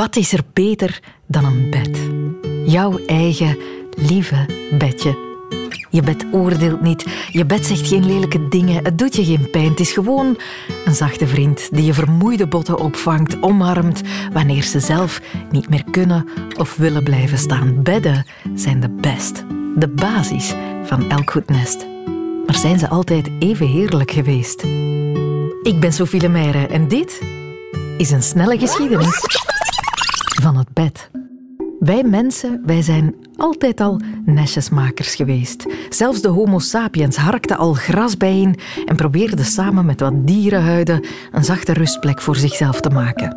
Wat is er beter dan een bed? Jouw eigen lieve bedje. Je bed oordeelt niet, je bed zegt geen lelijke dingen, het doet je geen pijn. Het is gewoon een zachte vriend die je vermoeide botten opvangt, omarmt wanneer ze zelf niet meer kunnen of willen blijven staan. Bedden zijn de best, de basis van elk goed nest. Maar zijn ze altijd even heerlijk geweest? Ik ben Sophie Lemeyre en dit is een snelle geschiedenis van het bed. Wij mensen, wij zijn altijd al nestjesmakers geweest. Zelfs de homo sapiens harkte al gras bijeen en probeerde samen met wat dierenhuiden een zachte rustplek voor zichzelf te maken.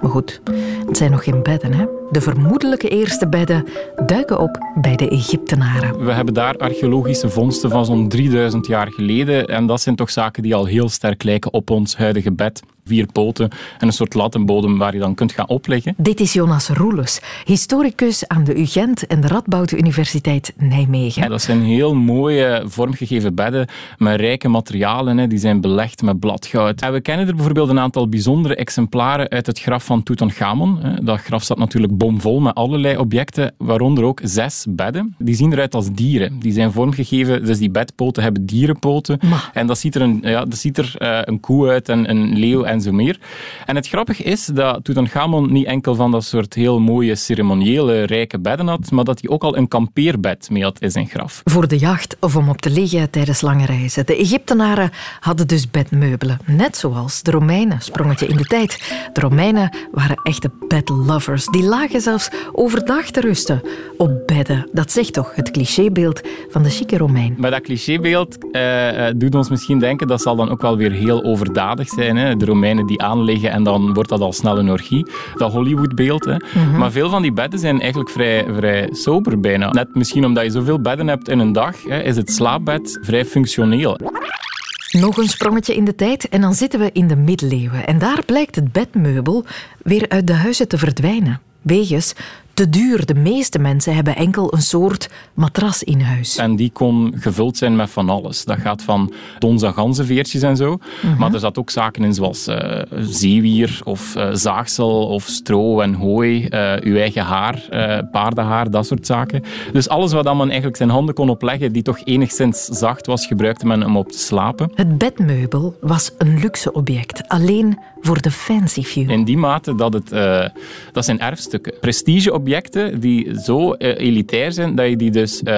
Maar goed, het zijn nog geen bedden, hè? De vermoedelijke eerste bedden duiken op bij de Egyptenaren. We hebben daar archeologische vondsten van zo'n 3000 jaar geleden. En dat zijn toch zaken die al heel sterk lijken op ons huidige bed vier poten en een soort lattenbodem waar je dan kunt gaan opleggen. Dit is Jonas Roeles, historicus aan de UGent en de Radboud Universiteit Nijmegen. Ja, dat zijn heel mooie vormgegeven bedden met rijke materialen. Hè. Die zijn belegd met bladgoud. En we kennen er bijvoorbeeld een aantal bijzondere exemplaren uit het graf van Tutankhamon. Dat graf staat natuurlijk bomvol met allerlei objecten, waaronder ook zes bedden. Die zien eruit als dieren. Die zijn vormgegeven, dus die bedpoten hebben dierenpoten. En dat ziet er een, ja, dat ziet er, uh, een koe uit en een leeuw en zo meer. En het grappige is dat Tutankhamon niet enkel van dat soort heel mooie ceremoniële rijke bedden had, maar dat hij ook al een kampeerbed mee had in zijn graf. Voor de jacht of om op te liggen tijdens lange reizen. De Egyptenaren hadden dus bedmeubelen, net zoals de Romeinen. Sprongetje in de tijd. De Romeinen waren echte bedlovers. Die lagen zelfs overdag te rusten op bedden. Dat zegt toch het clichébeeld van de chique Romein. Maar dat clichébeeld uh, doet ons misschien denken dat zal dan ook wel weer heel overdadig zijn. Hè? De Romeinen die aanleggen en dan wordt dat al snel een orgie. Dat Hollywoodbeeld. Mhm. Maar veel van die bedden zijn eigenlijk vrij, vrij sober bijna. Net misschien omdat je zoveel bedden hebt in een dag, hè, is het slaapbed vrij functioneel. Nog een sprongetje in de tijd en dan zitten we in de middeleeuwen. En daar blijkt het bedmeubel weer uit de huizen te verdwijnen. Wegens te duur. De meeste mensen hebben enkel een soort matras in huis. En die kon gevuld zijn met van alles. Dat gaat van dons en ganzenveertjes en zo. Mhm. Maar er zat ook zaken in zoals uh, zeewier of uh, zaagsel of stro en hooi, uh, uw eigen haar, paardenhaar, dat soort zaken. Dus alles wat men eigenlijk zijn handen kon opleggen, die toch enigszins zacht was, gebruikte men om op te slapen. Het bedmeubel was een luxe object, alleen voor de fancy few. In die mate dat het, dat zijn erfstukken. Prestigeobjecten objecten die zo uh, elitair zijn dat je die dus, uh,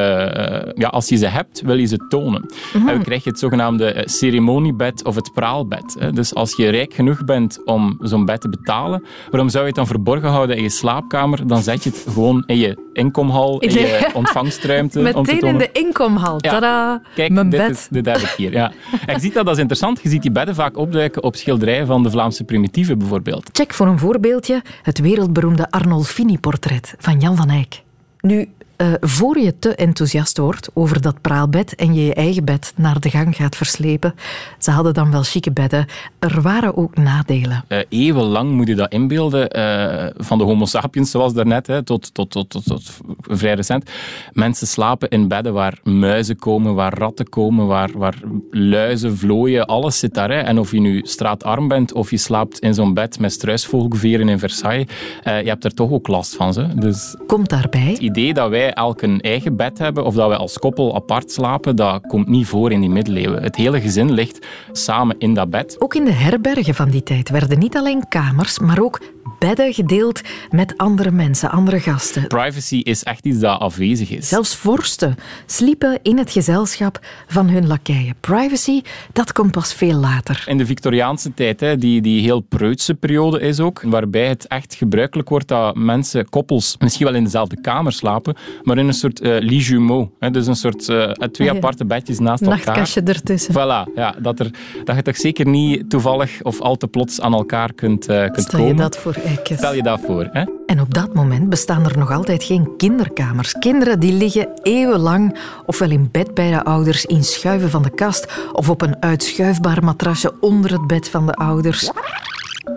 ja, als je ze hebt, wil je ze tonen. Mm En dan krijg je het zogenaamde ceremoniebed of het praalbed. Hè. Dus als je rijk genoeg bent om zo'n bed te betalen, waarom zou je het dan verborgen houden in je slaapkamer? Dan zet je het gewoon in je inkomhal, in je ontvangstruimte. Meteen om te tonen. in de inkomhal. Ja. Kijk, Mijn dit, bed. Is, ik hier. Ja. En je ziet dat, dat is interessant. Je ziet die bedden vaak opduiken op schilderijen van de Vlaamse primitieven bijvoorbeeld. Check voor een voorbeeldje het wereldberoemde Arnolfini-portret van Jan van Eyck. Nu, uh, voor je te enthousiast wordt over dat praalbed en je je eigen bed naar de gang gaat verslepen, ze hadden dan wel chique bedden, er waren ook nadelen. Uh, eeuwenlang moet je dat inbeelden, uh, van de homo sapiens zoals daarnet, hè, tot, tot, tot, tot, tot, vrij recent. Mensen slapen in bedden waar muizen komen, waar ratten komen, waar, waar luizen, vlooien, alles zit daar. Hè. En of je nu straatarm bent of je slaapt in zo'n bed met struisvogelveren in Versailles, je hebt er toch ook last van. Ze. Dus Komt daarbij? Het idee dat wij elk een eigen bed hebben of dat wij als koppel apart slapen, dat komt niet voor in die middeleeuwen. Het hele gezin ligt samen in dat bed. Ook in de herbergen van die tijd werden niet alleen kamers, maar ook bedden gedeeld met andere mensen, andere gasten. Privacy is echt iets dat afwezig is. Zelfs vorsten sliepen in het gezelschap van hun lakeien. Privacy, dat komt pas veel later. In de Victoriaanse tijd, hè, die, die heel preutse periode is ook, waarbij het echt gebruikelijk wordt dat mensen, koppels, misschien wel in dezelfde kamer slapen, maar in een soort uh, lit jumeau. Hè, dus een soort uh, twee aparte bedjes naast elkaar. Nachtkastje ertussen. Voilà, ja, dat, er, dat je toch zeker niet toevallig of al te plots aan elkaar kunt, uh, kunt Stel komen. je dat voor Eikes. Stel je dat voor. Hè? En op dat moment bestaan er nog altijd geen kinderkamers. Kinderen die liggen eeuwenlang ofwel in bed bij de ouders, in schuiven van de kast of op een uitschuifbaar matrasje onder het bed van de ouders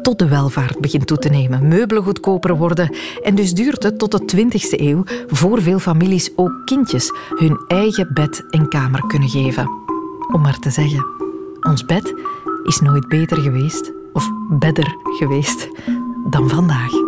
tot de welvaart begint toe te nemen, meubelen goedkoper worden en dus duurt het tot de 20e eeuw voor veel families ook kindjes hun eigen bed en kamer kunnen geven. Om maar te zeggen, ons bed is nooit beter geweest of bedder geweest dan vandaag.